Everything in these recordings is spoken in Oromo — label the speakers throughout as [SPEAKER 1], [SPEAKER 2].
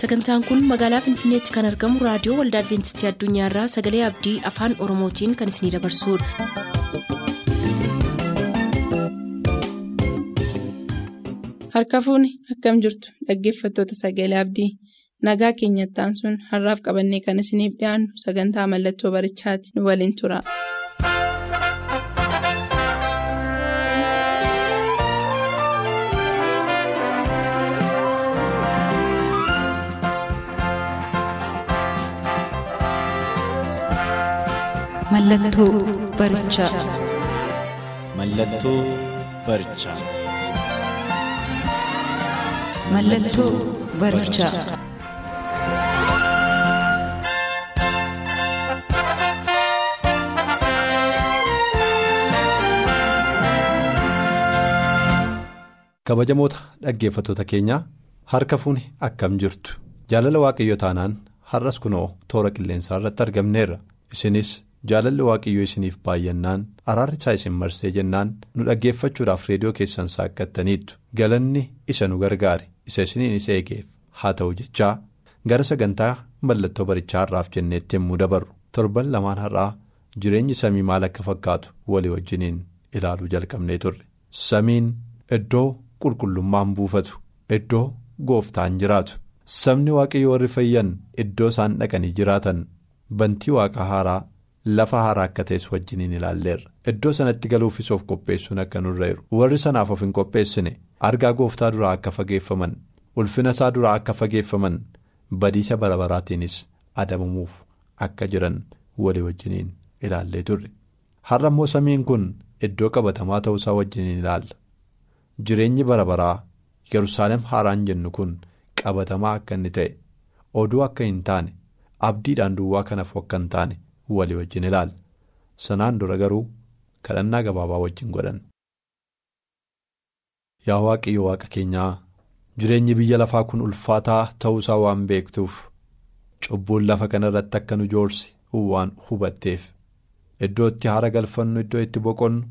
[SPEAKER 1] sagantaan kun magaalaa finfinneetti kan argamu raadiyoo waldaa adventistii addunyaarraa sagalee abdii afaan oromootiin kan isinidabarsudha.
[SPEAKER 2] harka fuuni akkam jirtu dhaggeeffattoota sagalee abdii nagaa keenyattaan sun har'aaf qabannee kan isiniif dhiyaannu sagantaa mallattoo barichaati nu waliin tura.
[SPEAKER 1] Mallattoo barichaa.
[SPEAKER 3] Mallattoo barichaa.
[SPEAKER 1] Mallattoo barichaa.
[SPEAKER 3] Kabajamoota dhaggeeffattoota keenyaa harka fuuni akkam jirtu jaalala waaqayyo taanaan har'as kunoo toora qilleensaa irratti argamneerra isinis jaalalli waaqayyoo isiniif baay'annaan araarri isaa isin marsee jennaan nu dhaggeeffachuudhaaf reediyoo keessan saaqqattaniittu galanni isa nu gargaare isa isiniin isa eegeef. Haa ta'u jechaa. Gara sagantaa mallattoo barichaa har'aaf jenneetti yommuu dabarru. Torban lamaan har'aa jireenyi samii maal akka fakkaatu walii wajjiniin ilaaluu jalqabnee turre. Samiin iddoo qulqullummaan buufatu iddoo gooftaan jiraatu. Sabni waaqayyo warri fayyan iddoo isaan dhaqanii jiraatan bantii waaqa haaraa. Lafa haaraa akka ta'es wajjiniin ilaalleerra. Iddoo sanatti galuufis of qopheessuun akka nurra jiru warri sanaaf of hin qopheessine. Argaa gooftaa duraa akka fageeffaman. Ulfina isaa duraa akka fageeffaman. Badiisa bara baraatiinis adabamuuf akka jiran walii wajjiniin ilaallee turre. Har'a immoo samiin kun iddoo qabatamaa ta'uusaa wajjiniin ilaalla. Jireenyi bara baraa yerusaalem haaraan jennu kun qabatamaa akka inni ta'e oduu akka hin taane abdiidhaan duwwaa kanaaf akka hin taane. Walii wajjin ilaalla sanaan dura garuu kadhannaa gabaabaa wajjin godhan. Yaa Waaqayyo Waaqa keenyaa jireenyi biyya lafaa kun ulfaataa ta'uusaa waan beektuuf cubbuun lafa kana irratti akka nu joorse waan hubatteef iddoo itti haara galfannu iddoo itti boqonnu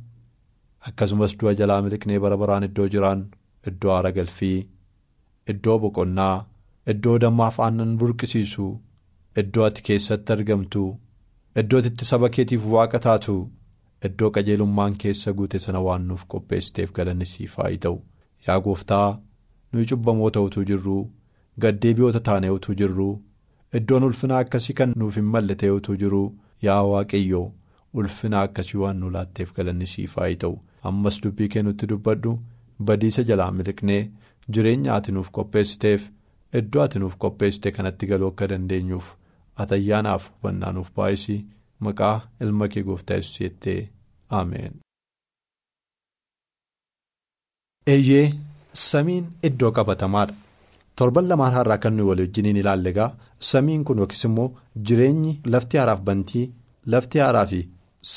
[SPEAKER 3] akkasumas du'a jalaa miliqnee bara baraan iddoo jiraannu iddoo haara galfii iddoo boqonnaa iddoo dammaaf aannan burqisiisu iddoo ati keessatti argamtu. Iddoo itti saba keetiif waaqa taatu iddoo qajeelummaan keessa guute sana waan nuuf qopheessiteef galanni siif haa ta'u yaa gooftaa nuyi cubbamoota utuu jirruu gaddeebi'oota taanee utuu jirruu iddoon ulfinaa akkasii kan nuuf hin malle ta'e utuu jiruu yaa waaqayyo ulfinaa akkasii waan nu laatteef galanni siif haa ta'u ammas dubbii kee nutti dubbadhu badiisa jalaa miliqnee jireenya ati nuuf qopheessiteef iddoo ati nuuf qopheessite kanatti galuu akka dandeenyuuf. Atayyaanaaf hubannaa nuuf baay'isii maqaa ilma kee gooftaa yesuus jettee ameen. eeyyee samiin iddoo qabatamaadha torban lamaan har'aa kan nuyi walii wajjiniin ilaalle egaa samiin kun yookiis immoo jireenyi lafti haaraaf bantii lafti haaraa fi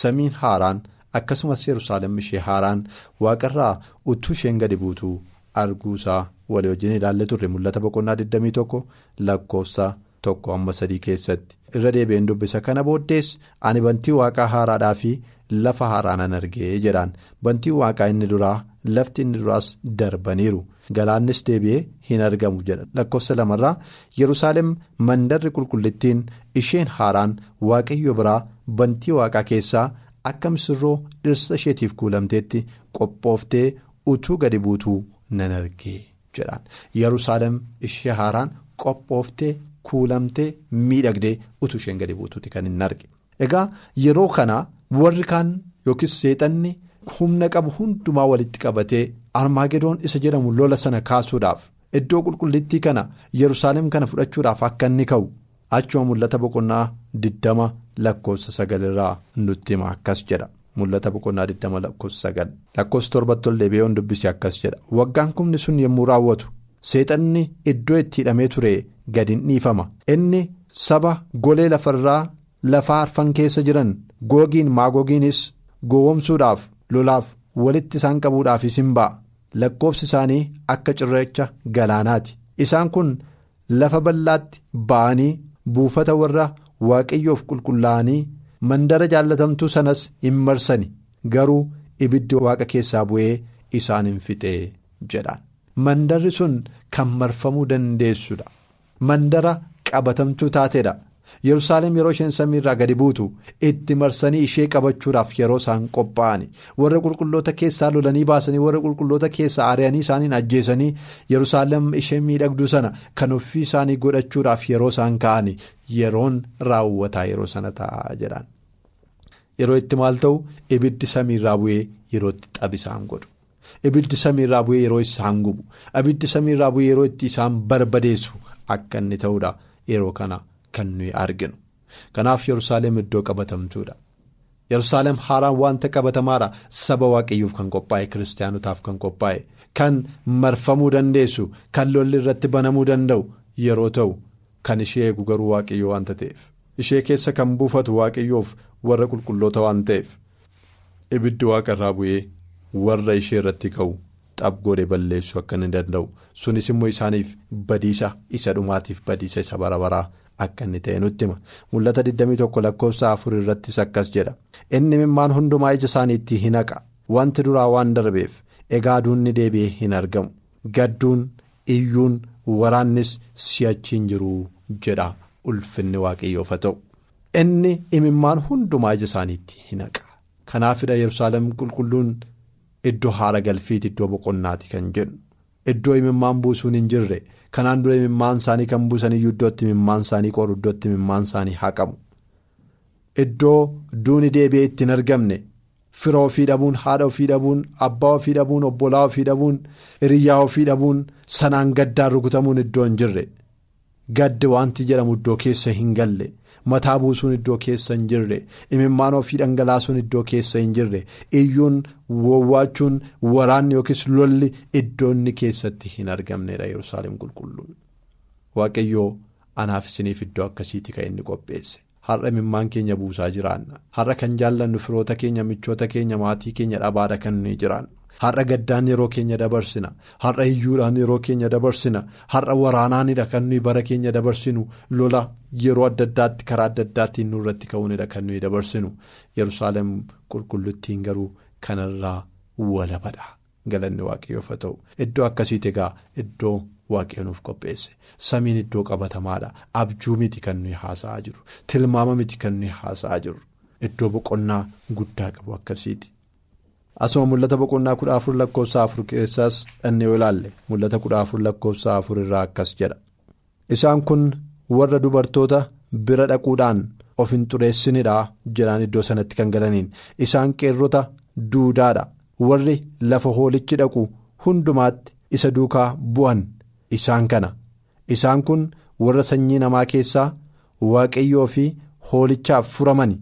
[SPEAKER 3] samiin haaraan akkasumas yerusaalem ishee haaraan waaqarraa utuu isheen gadi buutuu arguusaa walii wajjin ilaalle turre mul'ata boqonnaa 21 lakkoofsa. Tokko amma sadii keessatti. Irra deebi'een dubbisa kana booddees ani bantii waaqaa haaraadhaa fi lafa haaraa nan argee jedhaan. Bantii waaqaa inni duraa lafti inni duraas darbaniiru. Galaannis deebi'ee hin argamu jedha. Lakkoofsa lamarraa yerusaalem mandarri qulqullittiin isheen haaraan waaqayyo biraa bantii waaqaa keessaa akka misirroo dhirsa isheetiif kuulamteetti qophooftee utuu gadi buutuu nan argee jedhaan. Yerusaalem ishee haaraan qophooftee. Kuulamtee miidhagdee utuu isheen gadi buutuuti kan hin arge. Egaa yeroo kana warri kaan yookiis seexanni humna qabu hundumaa walitti qabatee armaagedoon isa jedhamu lola sana kaasuudhaaf iddoo qulqullittii kana yerusaalem kana fudhachuudhaaf akka inni ka'u achuma mul'ata boqonnaa diddama lakkoofsa sagalirraa nutti hima akkas jedha. Mul'ata boqonnaa diddama lakkoofsa sagal. Lakkoofsa torbatti ol deebi'ee dubbise akkas jedha. Waggaan kumni sun yommuu raawwatu seexanni iddoo itti hidhamee ture. Gadi hin dhiifama. Inni saba golee lafarraa lafaa arfan keessa jiran googiin maagogiinis gowwomsuudhaaf lolaaf walitti isaan qabuudhaafis hin ba'a. Lakkoofsi isaanii akka cirracha galaanaati. Isaan kun lafa bal'aatti ba'anii buufata warra waaqayyoof qulqullaa'anii mandara jaallatamtuu sanas hin marsani. Garuu ibiddi waaqa keessaa bu'ee isaan hin fixee jedhaan mandarri sun kan marfamuu dandeessudha mandara qabatamtuu taateedha. Yerusaalem yeroo isheen samiirraa gadi buutu itti marsanii ishee qabachuudhaaf yeroo isaan qophaa'ani warra qulqulloota keessaa lolanii baasanii warra qulqulloota keessaa ari'anii isaaniin ajjeesanii Yerusaalem ishee miidhagduu sana kan ofii isaanii godhachuudhaaf yeroo isaan ka'ani yeroon raawwataa yeroo sana ta'a jedhan. Yeroo itti maal ta'u ibiddi samiirraa bu'ee yeroo itti xabi isaan godhu. Ibiddi samiirraa bu'ee yeroo isaan gubu. Ibiddi samiirraa bu'ee yeroo itti isaan barbadeessu akka inni ta'uudha yeroo kana. Kan nuyi arginu kanaaf Yerusaalem iddoo qabatamtuudha Yerusaalem haaraan wanta qabatamaadha saba waaqayyoof kan qophaa'e kiristaanotaaf kan qophaa'e kan marfamuu dandeessu kan lolli irratti banamuu danda'u yeroo ta'u kan ishee eegu garuu waaqayyoo wanta ta'eef ishee keessa kan buufatu waaqayyoof warra qulqulloota waan ta'eef ibiddi waaqa irraa bu'ee warra ishee irratti ka'u xabgoodhe balleessu akka inni danda'u. Sunis immoo isaaniif badiisa isa dhumaatiif badiisa isa bara baraa. Akka inni ta'e nutti hima. Mul'ata 21 lakkoofsa afur irrattis akkas jedha. Inni imimmaan hundumaa ija isaaniitti hin haqa. Wanti duraa waan darbeef egaa aduunni deebi'ee hin argamu. Gadduun iyyuun waraannis si'achi hin jiru jedha ulfinni waaqayyoof haa ta'u. Inni imimmaan hundumaa ija isaaniitti hin haqa. Kanaafidha yerusaalem qulqulluun iddoo haara galfiiti iddoo boqonnaati kan jedhu iddoo imimmaan buusuun hin jirre. Kanaan dura imimmaan isaanii kan buusaniyyuu iddootti imimmaan isaanii qoru iddootti imimmaan isaanii haqamu. Iddoo duuni deebi'ee itti hin argamne fira ofii dhabuun haadha ofii dhabuun abbaa ofii dhabuun obbolaa ofii dhabuun hiriyyaa ofii dhabuun sanaan gaddaan rukutamuun iddoo hin jirre gaddi wanti jedhamu iddoo keessa hin galle mataa buusuun iddoo keessa hin jirre. Imimmaan ofii dhangalaasuun iddoo keessa hin jirre. Iyyuun wowwaachuun waraanni yookiis lolli iddoo inni keessatti hin argamnedha yerusaalem qulqulluun waaqayyoo anaaf isiniif iddoo akkasiiti kan inni qopheesse. Har'a imimmaan keenya buusaa jiraanna. Har'a kan jaallannu firoota keenya michoota keenya maatii keenya dhabaadha kan nuyi jiraannu. Har'a gaddaan yeroo keenya dabarsina. Har'a iyyuudhaan yeroo keenya dabarsina. Har'a waraanaanidha kan nuyi bara keenya dabarsinu. Lola yeroo adda addaatti karaa adda addaattiin nurratti ka'uunidha kan nuyi dabarsinu. Yerusaalem qulqulluttiin garuu kanarraa walabadha galanni waaqayyoof ta'u. Iddoo akkasiiti egaa iddoo waaqayyo nuuf qopheesse. Samiin iddoo qabatamaadha. Abjuu miti kan nuyi haasa'aa jiru. Tilmaama miti kan nuyi haasa'aa jiru. Iddoo boqonnaa guddaa qabu akkasiiti. Asuma mul'ata boqonnaa kudha afur lakkoofsa afur keessaas dhannee yoo ilaalle mul'ata kudha afur lakkoofsa afur irraa akkas jedha. Isaan kun warra dubartoota bira dhaquudhaan of hin xureessinidha jedhaan iddoo sanatti kan galaniin. Isaan qeerrota duudaadha. Warri lafa hoolichi dhaqu hundumaatti isa duukaa bu'an isaan kana. Isaan kun warra sanyii namaa keessaa waaqayyoo fi hoolichaaf furamani.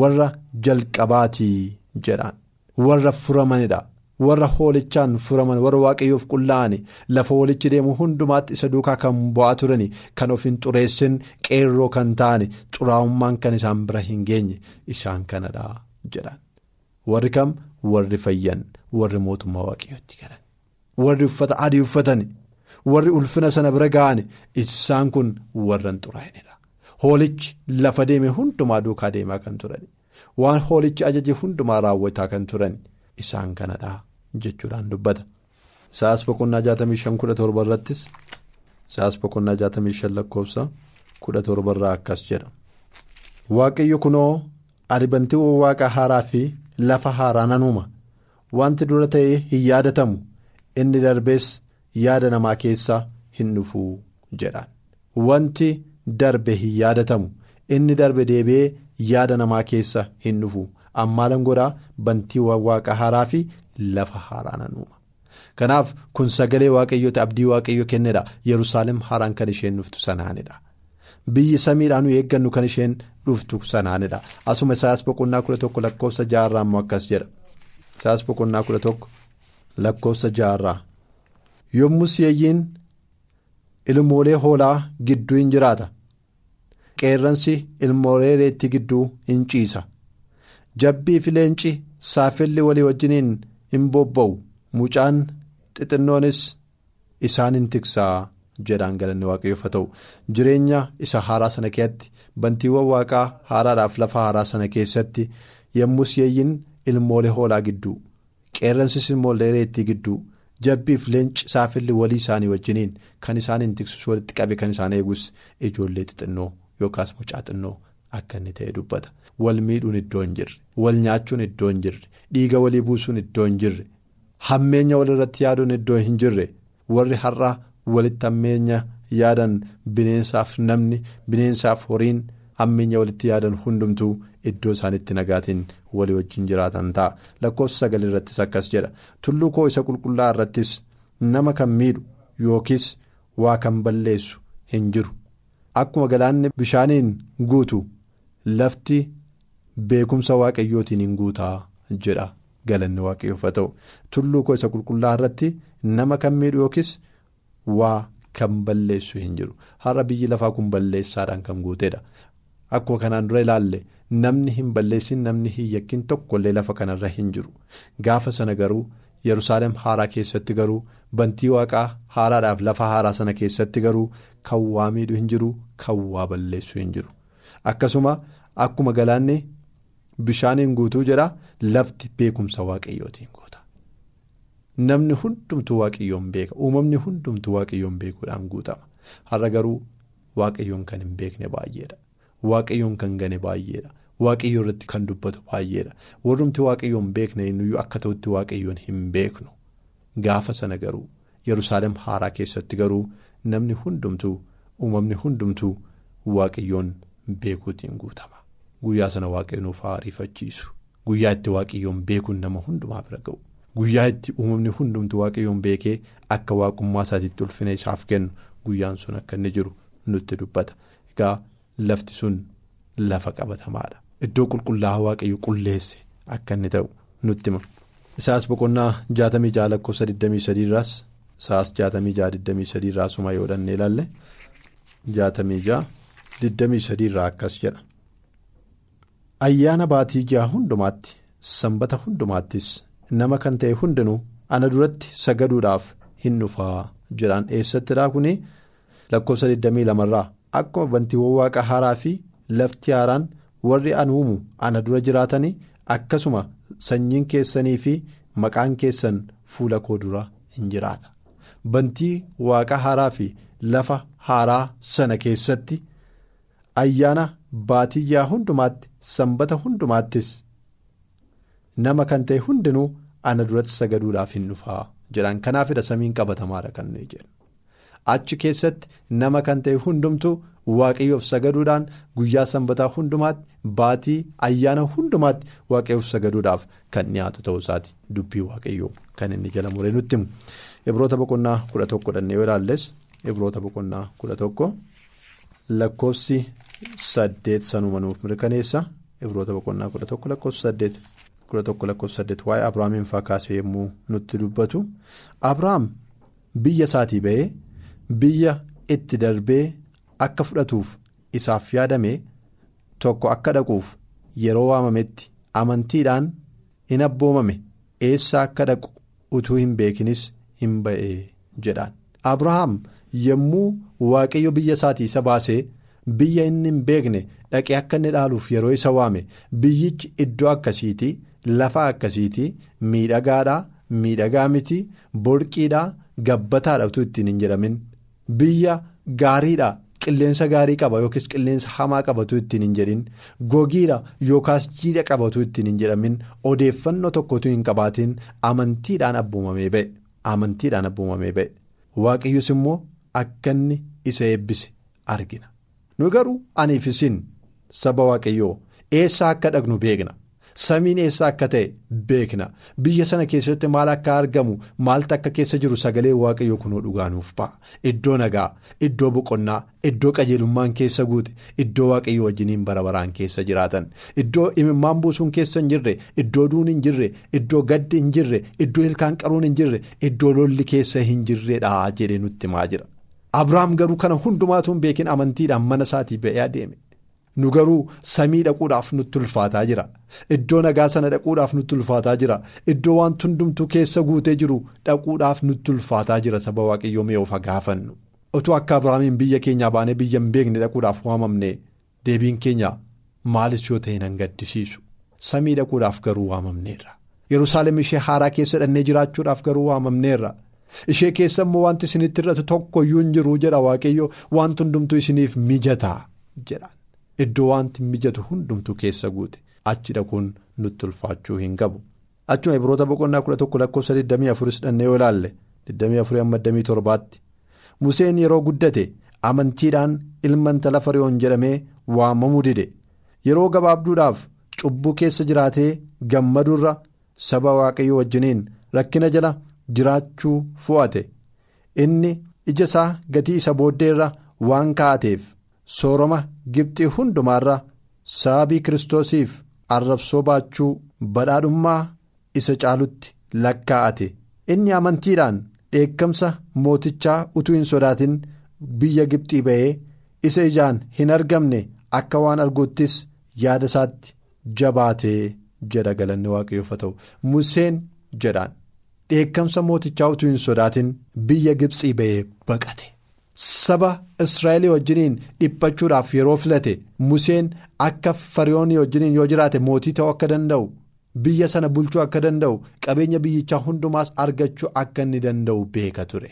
[SPEAKER 3] Warra jalqabaatii jedhaan. Warra furamanidha warra hoolichaan furaman warra waaqayyoof qullaa'ani lafa hoolichi deemu hundumaatti isa duukaa kan bu'aa turani kan of hin xureessin qeerroo kan ta'ani xuraa'ummaan kan isaan bira hin geenye isaan kanadha jedhan. Warri kam? Warri fayyan warri mootummaa waaqayyootti galan. Warri uffata adii uffatani warri ulfina sana bira ga'ani isaan kun warra hin xuraa'inidha. Hoolichi lafa deeme hundumaa duukaa deemaa kan turani. Waan hoolichi ajaje hundumaa raawwataa kan turan isaan kanadha jechuudhaan dubbata. Sa'as boqonnaa jaatamii shan kudha torba irrattis sa'as boqonnaa jaatamii shan lakkoofsa kudha torba irraa akkas jedha. Waaqayyo kunoo ani bantiiwwan waaqa haaraa fi lafa haaraa nan uuma wanti dura ta'ee hin yaadatamu inni darbees yaada namaa keessaa hin dhufuu jedhaan. Wanti darbe hin yaadatamu inni darbe deebi'ee. Yaada namaa keessa hin dhufu. Ammaalan godhaa bantiiwwan waaqa haaraa fi lafa haaraa nan uuma. Kanaaf kun sagalee waaqayyoota abdii waaqayyo kennedha. Yerusaalem haaraan kan isheen dhuftu sanaanidha. Biyyi samiidhaan nu eeggannu kan isheen dhuftu sanaanidha. Asuma isaas boqonnaa kudha tokko lakkoofsa jaarraa immoo akkas jedha. Isaas boqonnaa kudha tokko lakkoofsa jaarraa. Yommuu yeeyyiin ilmoolee hoolaa gidduu hin jiraata. Qeerransi ilmoolee reetti gidduu hin ciisa. Jabbii fi leenci saafelli walii wajjiniin hin bobba'u. Mucaan xixinnoonis isaan hin tiksaa jedhaan galanni waaqayyoof ta'u. Jireenya isa haaraa sana keessatti bantiiwwan waaqaa haaraadhaaf lafa haaraa sana keessatti yommus yeeyyiin ilmoolee hoolaa gidduu qeerransis ilmoolee reettii gidduu jabbiif leenci saafilli walii isaanii wajjiniin kan isaaniin tiksus walitti qabe kan isaan eegus ijoollee xixinnoo yookaas mucaa xinnoo akka inni ta'e dubbata. Wal miidhuun iddoo hin jirre wal nyaachuun iddoo hin jirre dhiiga walii buusuun iddoo hin jirre hammeenya walirratti yaaduun iddoo hin jirre. Warri har'a walitti hammeenya yaadan bineensaaf namni bineensaaf horiin hammeenya walitti yaadan hundumtuu iddoo isaanitti nagaatiin walii wajjin jiraatan ta'a. Lakkoofsa sagal irrattis akkas jedha. Tulluu koo isa qulqullaa irrattis nama kan miidhu yookiis waa kan balleessu hin jiru akkuma galaanni bishaaniin guutu lafti beekumsa waaqayyootiin hin guutaa jedha galanni waaqayyoof ta'u. Tulluu koo isa qulqullaa irratti nama kan miidhu yookiis waa kan balleessu hin jiru. Har'a biyyi lafaa kun balleessaadhaan kan guuteedha akkuma kanaan dura ilaalle. namni hin balleessin namni hin yakkin tokkollee lafa kanarra hin jiru. Gaafa sana garuu yerusaalem haaraa keessatti garuu bantii waaqaa haaraadhaaf lafa haaraa sana keessatti garuu kan waa miidhu hin jiru kan waa balleessu hin jiru. Akkasuma akkuma galaanni bishaaniin guutuu jedha lafti beekumsa waaqayyootiin guuta namni hundumtuu waaqayyoon beeka uumamni hundumtuu waaqayyoon beekuudhaan guutama. Har'a garuu waaqayyoon kan hin beekne baay'eedha. Waaqayyoon kan gane baay'eedha. Waaqayyoo irratti kan dubbatu baay'eedha. Warrumti waaqayyoon beekne nuyyuu akka ta'utti waaqayyoon hin beeknu. Gaafa sana garuu yerusaalem haaraa keessatti garuu namni hundumtuu uumamni hundumtuu waaqayyoon beekuutiin guutama guyyaa sana waaqayyoon nuuf ariifachiisu guyyaa itti waaqayyoon beekuun nama hundumaa bira ga'u guyyaa itti uumamni hundumtuu waaqayyoon beekee akka waaqummaa isaatiitti ulfina isaaf kennu guyyaan sun akka inni jiru nutti dubbata egaa. Lafti sun lafa qabatamaadha. Iddoo qulqullaa'aa waaqayyo qulleesse akka inni ta'u nutti hima. Isaas boqonnaa jaatamii jaha lakkoofsa 23 irraas isaas jaatamii jaha 23 irraa suma yoo dhannee ilaalle jaatamii jaha 23 irraa akkas jedha. Ayyaana baatii jaha hundumaatti sanbata hundumaattis nama kan ta'e hundinuu ana duratti sagaduudhaaf hin dhufaa jedhaan eessattidhaa kuni lakkoofsa 22 irraa. Akkuma bantiiwwan waaqa haaraa fi lafti haaraan warri an uumu ana dura jiraatanii akkasuma sanyiin keessanii fi maqaan keessan fuula koo dura hin jiraata. Bantii waaqa haaraa fi lafa haaraa sana keessatti ayyaana baatiyyaa hundumaatti sanbata hundumaattis nama kan ta'e hundinuu ana duratti sagaduudhaaf hin dhufaa jedhan. Kanaafidha samiin qabatamaadha kan nuyi jedhu. achi keessatti nama kan ta'e hundumtu waaqayyoof sagaduudhaan guyyaa sanbataa hundumaatti baatii ayyaana hundumaatti waaqayyoof sagaduudhaaf kan dhiyaatu ta'uu isaati. Dubbii waaqayyoo kan inni jala muree nutti himu. Ibroota boqonnaa kudha tokko dhannee yoo ilaalles ibroota boqonnaa kudha tokko lakkoofsi saddeet sanuma nuuf mirkaneessa ibroota boqonnaa kudha tokko lakkoofsi saddeet kudha tokko lakkoofsi saddeet waa'ee abrahaamiin fakkaasee yommuu nutti dubbatu abrahaam biyya isaatii ba'ee. Biyya itti darbee akka fudhatuuf isaaf yaadame tokko akka dhaquuf yeroo waamametti amantiidhaan in abboomame eessa akka dhaqu utuu hin beekinis hin ba'ee jedhaan. Abrahaam yommuu waaqayyo biyya isaatii isa baasee biyya inni hin beekne dhaqee akka inni dhaaluuf yeroo isa waame biyyichi iddoo akkasiitii lafa akkasiitii miidhagaadhaa miidhagaa miti borqiidhaa gabbataadha utuu ittiin hin jedhamin. Biyya gaariidha qilleensa gaarii qaba yookiis qilleensa hamaa qabatu ittiin hin jedhin. Gogiidha yookaas jiidha qabatu ittiin hin jedhamin. Odeeffannoo tokkotu hin qabaatiin amantiidhaan abboomamee ba'e. Amantiidhaan abboomamee ba'e. Waaqayyus immoo akka inni isa eebbise argina nu garuu aniif isin saba waaqayyoo eessa akka dhaqnu beekna. Samiin eessa akka ta'e beekna biyya sana keessatti maal akka argamu maaltu akka keessa jiru sagalee waaqayyoo kunoo dhugaanuuf ba'a iddoo nagaa iddoo boqonnaa iddoo qajeelummaan keessa guute iddoo waaqayyoo wajjiniin bara baraan keessa jiraatan iddoo imimmaan buusuun keessa hin jirre iddoo duun hin jirre iddoo gaddi hin jirre iddoo ilkaan qaruun hin jirre iddoo lolli keessa hin jirredha jedhee nutti himaa jira. Abiraam garuu kana hundumaatu hin beekin amantiidhaan mana isaatii ba'ee adeeme. nu garuu samii dhaquudhaaf nutti ulfaataa jira. Iddoo nagaa sana dhaquudhaaf nutti ulfaataa jira. Iddoo waan hundumtuu keessa guutee jiru dhaquudhaaf nutti ulfaataa jira saba waaqayyoo mee of gaafannu utuu akka abiraamiin biyya keenyaa baanee biyya hin beekne dhaquudhaaf waamamne deebiin keenya maalis yoo ta'e nan gaddisiisu. Samii dhaquudhaaf garuu waamamneerra. Yerusaalem ishee haaraa keessa dhannee jiraachuudhaaf garuu waamamneerra ishee keessa immoo wanti isinitti irratu tokkoyyuu hin jiru jedha waaqayyo. Wanti hundumtuu isiniif mijataa jedhaan. Iddoo wanti mijatu hundumtuu keessa guute. Achi dhaquun nutti ulfaachuu hin qabu. achuma ibroota boqonnaa kudha tokko lakkoofsa 24 hidhannee yoo ilaalle 24-27tti museen yeroo guddate amantiidhaan ilma intala fariyoon jedhamee waamamuu dide. Yeroo gabaabduudhaaf cubbuu keessa jiraatee gammaduurra saba waaqayyo wajjiniin rakkina jala jiraachuu fo'ate inni ija isaa gatii isa booddeerra waan kaa'ateef sooroma gibxii hundumaarra sababii kiristoosiif arrabsoo baachuu badhaadhummaa. isa caalutti lakkaa'ate. Inni amantiidhaan dheekkamsa mootichaa utuu hin sodaatin biyya gibxii ba'ee isa ijaan hin argamne akka waan arguuttis yaada isaatti jabaatee jedha galanni waaqayyoof ta'u. Museen jedhaan dheekkamsa mootichaa utuu hin sodaatin biyya gibxii ba'ee baqate saba israa'elii wajjiniin dhiphachuudhaaf yeroo filate museen akka fariyoonii wajjiniin yoo jiraate mootii ta'uu akka danda'u. biyya sana bulchuu akka danda'u qabeenya biyyichaa hundumaas argachuu akka inni danda'u beeka ture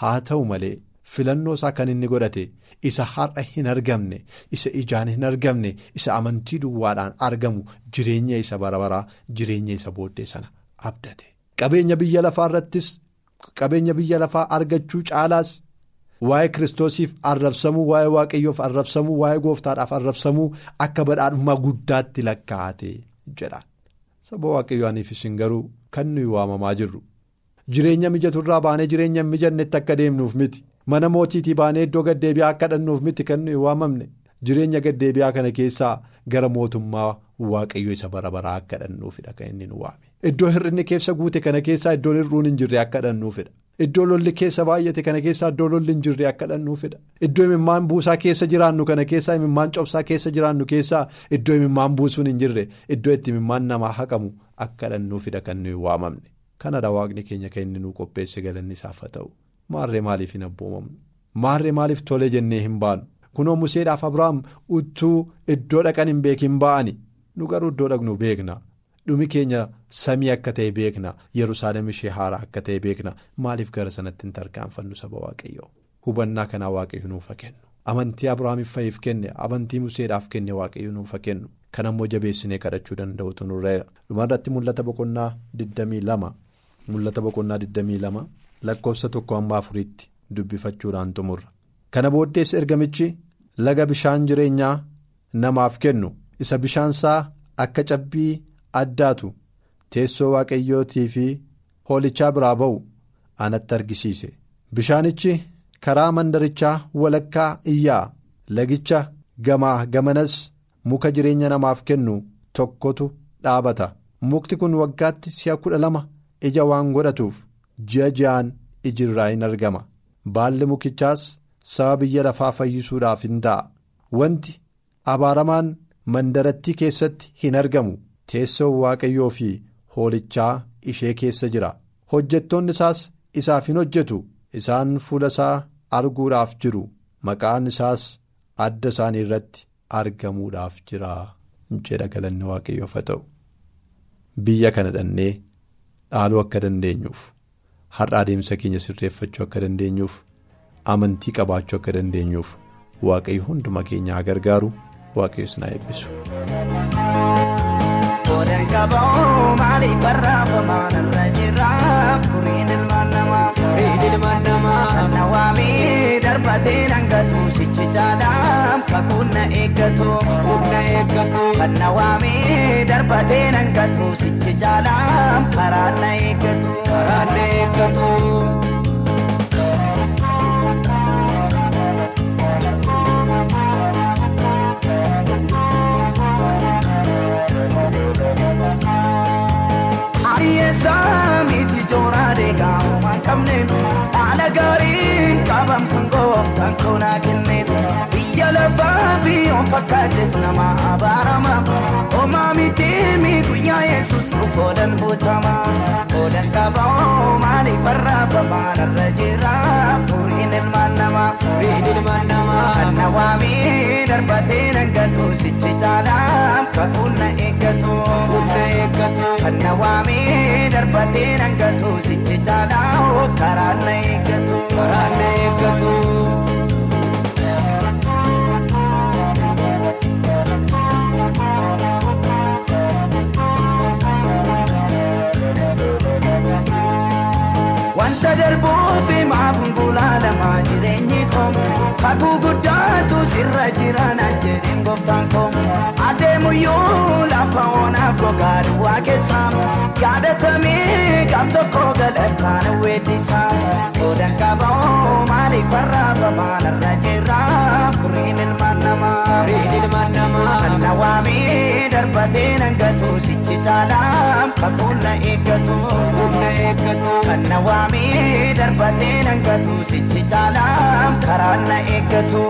[SPEAKER 3] haa ta'u malee filannoo isaa kan inni godhate isa har'a hin argamne isa ijaan hin argamne isa amantii duwwaadhaan argamu jireenya isa barabaraa jireenya isa booddee sana abdate qabeenya biyya lafaa irrattis qabeenya biyya lafaa argachuu caalaas waa'ee kiristoosiif arrabsamuu waa'ee waaqayyoof arrabsamuu waa'ee gooftaadhaaf arrabsamuu akka badhaadhummaa guddaatti lakkaa'ate jedha. saba waaqayyooniif isin garuu kan nuyi waamamaa jirru. Jireenya mijaturraa baanee jireenya mijannetti akka deemnuuf miti. Mana mootiitii baanee iddoo gaddeebi'aa akka dhannuuf miti kan nuyi waamamne. Jireenya gaddeebi'aa kana keessaa gara mootummaa waaqayyo isa bara baraa akka dhannuufidha kan inni nu waame. Iddoo hir'inni keessa guute kana keessaa iddoon hir'uun hin jirre akka dhannuufidha. Iddoo lolli keessa baay'ate kana keessaa iddoo lolli hin jirre akka dhannuufidha. Iddoo imimmaan buusaa keessa jiraannu kana keessaa imimmaan cobsaa keessa jiraannu keessaa iddoo imimmaan buusuun hin jirre. Iddoo itti imimmaan namaa haqamu akka dhannuufidha kan nuyi waamamne. Kanadha waaqni keenya kan inni nuu qopheesse galanni isaaf haa ta'u. Maarree maaliif hin abboomamnu maarree maaliif tole jennee hin baanu kunoo museedhaaf abrahaam uttuu iddoo dhaqan hin beekin ba'ani nu garuu iddoo dhaqnu beekna. dhumi keenya samii akka ta'e beekna. Yerusaalem ishee haaraa akka ta'e beekna. Maaliif gara sanatti hin tarkaanfannu saba waaqayyoo? Hubannaa kanaa waaqayyo nuuf kennu amantii abrahaamiif fayyiif kenne amantii museedhaaf kenne waaqayyo nuuf kennu kan ammoo jabeessinee kadhachuu danda'utu nurreera dhumarratti mul'ata boqonnaa 22 mul'ata boqonnaa 22 lakkoofsa tokko amma afuriitti dubbifachuudhaan xumurra kana booddees ergamichi laga bishaan jireenyaa namaaf kennu isa bishaansaa akka cabbii. addaatu teessoo waaqayyootii fi hoolichaa biraa ba'u anatti argisiise. Bishaanichi karaa mandarichaa walakkaa iyyaa lagicha gamaa gamanas muka jireenya namaaf kennu tokkotu dhaabata. Mukti kun waggaatti si'a kudha lama ija waan godhatuuf ji'a ji'aan ijirraa hin argama. Baalli mukichaas saba biyya lafaa fayyisuudhaaf hin ta'a. Wanti abaaramaan mandarattii keessatti hin argamu. teessoon waaqayyoo fi hoolichaa ishee keessa jira. Hojjettoonni isaas isaaf hin hojjetu. Isaan fuula isaa arguudhaaf jiru. Maqaan isaas adda isaanii irratti argamuudhaaf jira jedha galanni waaqayyoof haa ta'u. Biyya kana dhannee dhaaluu akka dandeenyuuf har'a adeemsa keenya sirreeffachuu akka dandeenyuuf amantii qabaachuu akka dandeenyuuf waaqayyo hunduma keenya haa gargaaru waaqayyos na eebbisu.
[SPEAKER 4] Odan kaboo maaliif barraafamaan irra jira furiin ilmaan namaa. Furiin ilmaan namaa. Kan na waamee darbatee nangatu sichi caalaa kakuun na eeggatu. Kan na waamee darbatee nangatu sichi caalaa karaan na eeggatu. Saamiti jooraalee gaa'umaan qabneen haala gaariin qabam kan gooftaan koonaa kenneen fakkaates nama abaarama homaa miti mi guyyaa yesus dhufoodan butama. Oodan qaboo maaliif arraafamaan irra jira furiin ilmaan namaa furiin ilmaan namaa kan na waamee darbatee nangatu sichi caalaa kakuun na eeggatu na eeggatu kan na waamee darbatee nangatu sichi caalaa karaan na eeggatu karaan na eeggatu. Wanta darbuuf maaf gulaalamaa jireenyi koo Kakuu guddaatu sirra jiran jedhin gooftaan koo Adeemuyyuu lafa onaaf gogaa duwwaa keessaa Yaadatamee gaaf tokko galataan weeddisaa Yoodan qaboo maaliif arraabamaan irra jirraa Furiin ilmaan namaa darbatee nangatu sichi caalaa Kakuun na eeggatu Kan na waamee darbatee nangatu sichi caalaa Karaan na eeggatu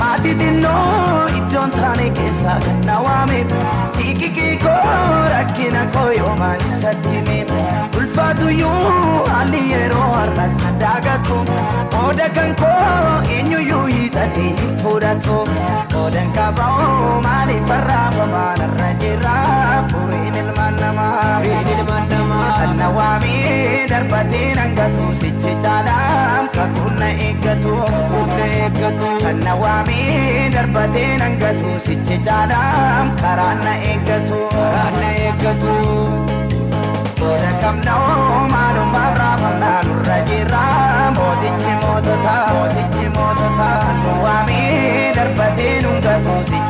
[SPEAKER 4] Maatii xinnoo iddoon taane keessaa kan na waame Siiqiqii koo rakkina koo yoomaan isatti hime Ulfaatuyyuu haalli yeroo har'as na daagatu Qooda kan koo eenyuyyuu hiixatee hin fudhatu Qoodan qaboo maaliif arraabamaan irra jira Furiin ilmaan namaa Kan na waamee darbatee nangatu sichi caalaa Kakuun na eeggatu Kakuun na eeggatu Kan na waamee darbatee nangatu sichi caalaa Karaan na eeggatu Karaan na eeggatu Booda kamna'oo maalummaaf raafamnaa nurra jirra mootichi mootota mootichi mootota nu waamee darbatee nungatu sichi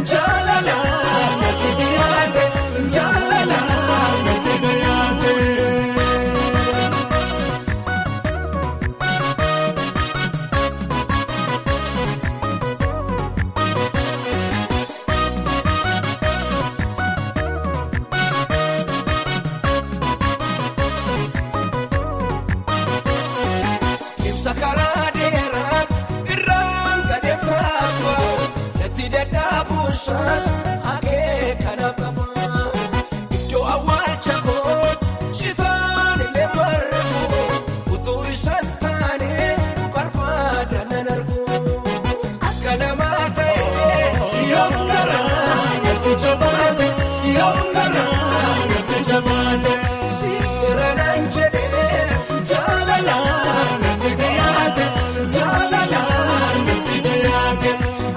[SPEAKER 5] Iddoo natti jabaate si jira naan jedhee jaalala natti dhiyaate jaalala natti dhiyaate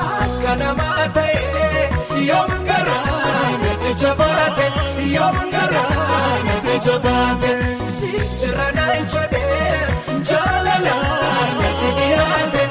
[SPEAKER 5] akka namaa ta'e yoom garaa natti jabaate yoom garaa natti jabaate si jira naan jedhee jaalala natti dhiyaate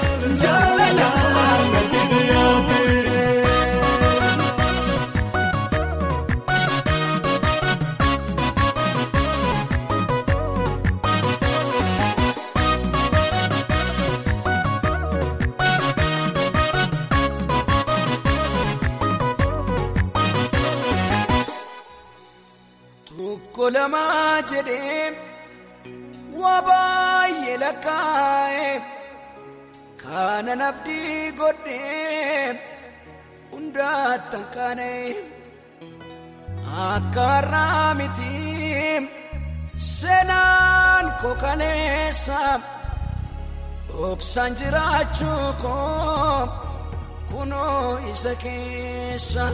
[SPEAKER 5] Tokko lamaa jedhee waa baay'ee lakkaa'e kanan abdii godhee hundaattan kaane akkaarraa miti seenaan koo kaneessa dhoksaan jiraachuu koo kunoo isa keessa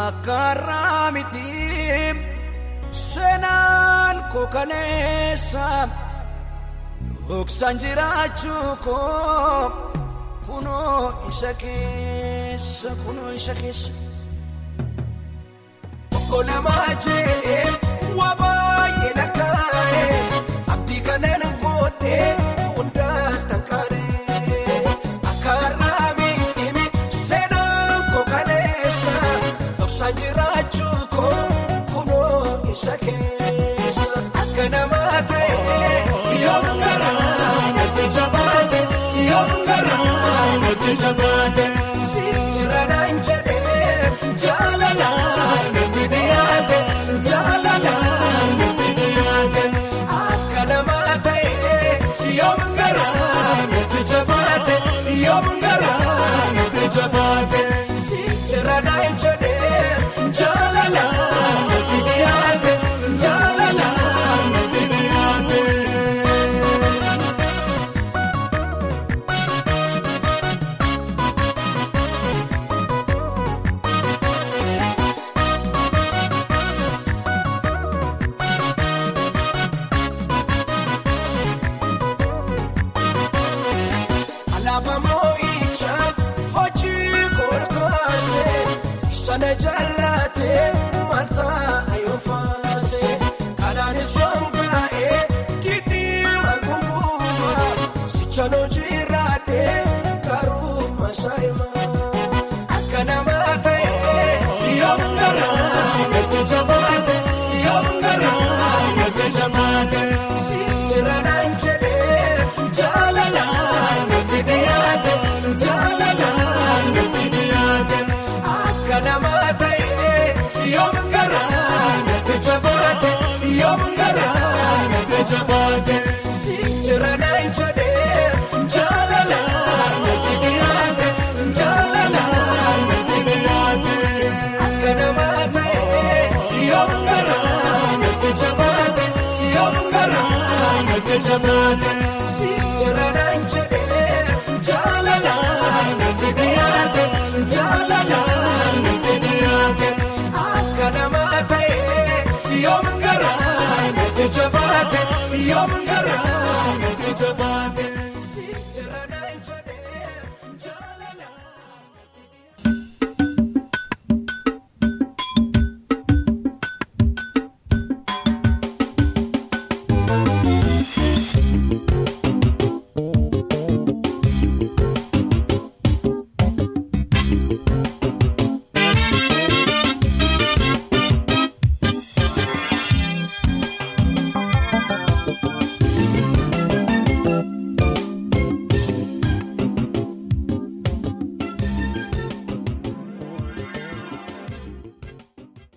[SPEAKER 5] akkaarraa miti seenaan koo kaneessa dhoksaan jiraachuu koo kunoo isa keessa kunoo isa keessa. Tokko namaa jedhee waa baay'ee lakkaa'ee abdii kanneen godhee hundaa tankaanee akkaarraa miitiimi seenaan koo kaneessa dhoksaan jiraachuu akka namaa ta'ee yoo garaa natti jabaate yoo garaa natti jabaate si jiranaan jedhee jaalalaan natti dhiyaate jaalalaan natti dhiyaate akka namaa ta'ee yoo garaa natti jabaate yoo garaa natti jabaate sana jaallatee maltaa ayoofaasee kanaanis sombaa'ee gidii malkumbuumaa sichaloo jiraadhee garuu saayimaa akka namaa ta'ee yoom garaa natti jabaate yoom garaa natti jabaate jabaate yoom garaa natti jabaate si jiranaan jedhee jaalalaan natti dhiyaate jaalalaan natti dhiyaate akka namaa ta'ee yoom garaa natti jabaate yoom garaa natti jabaate si jiranaan jabaate yoom garaa natti jabaate.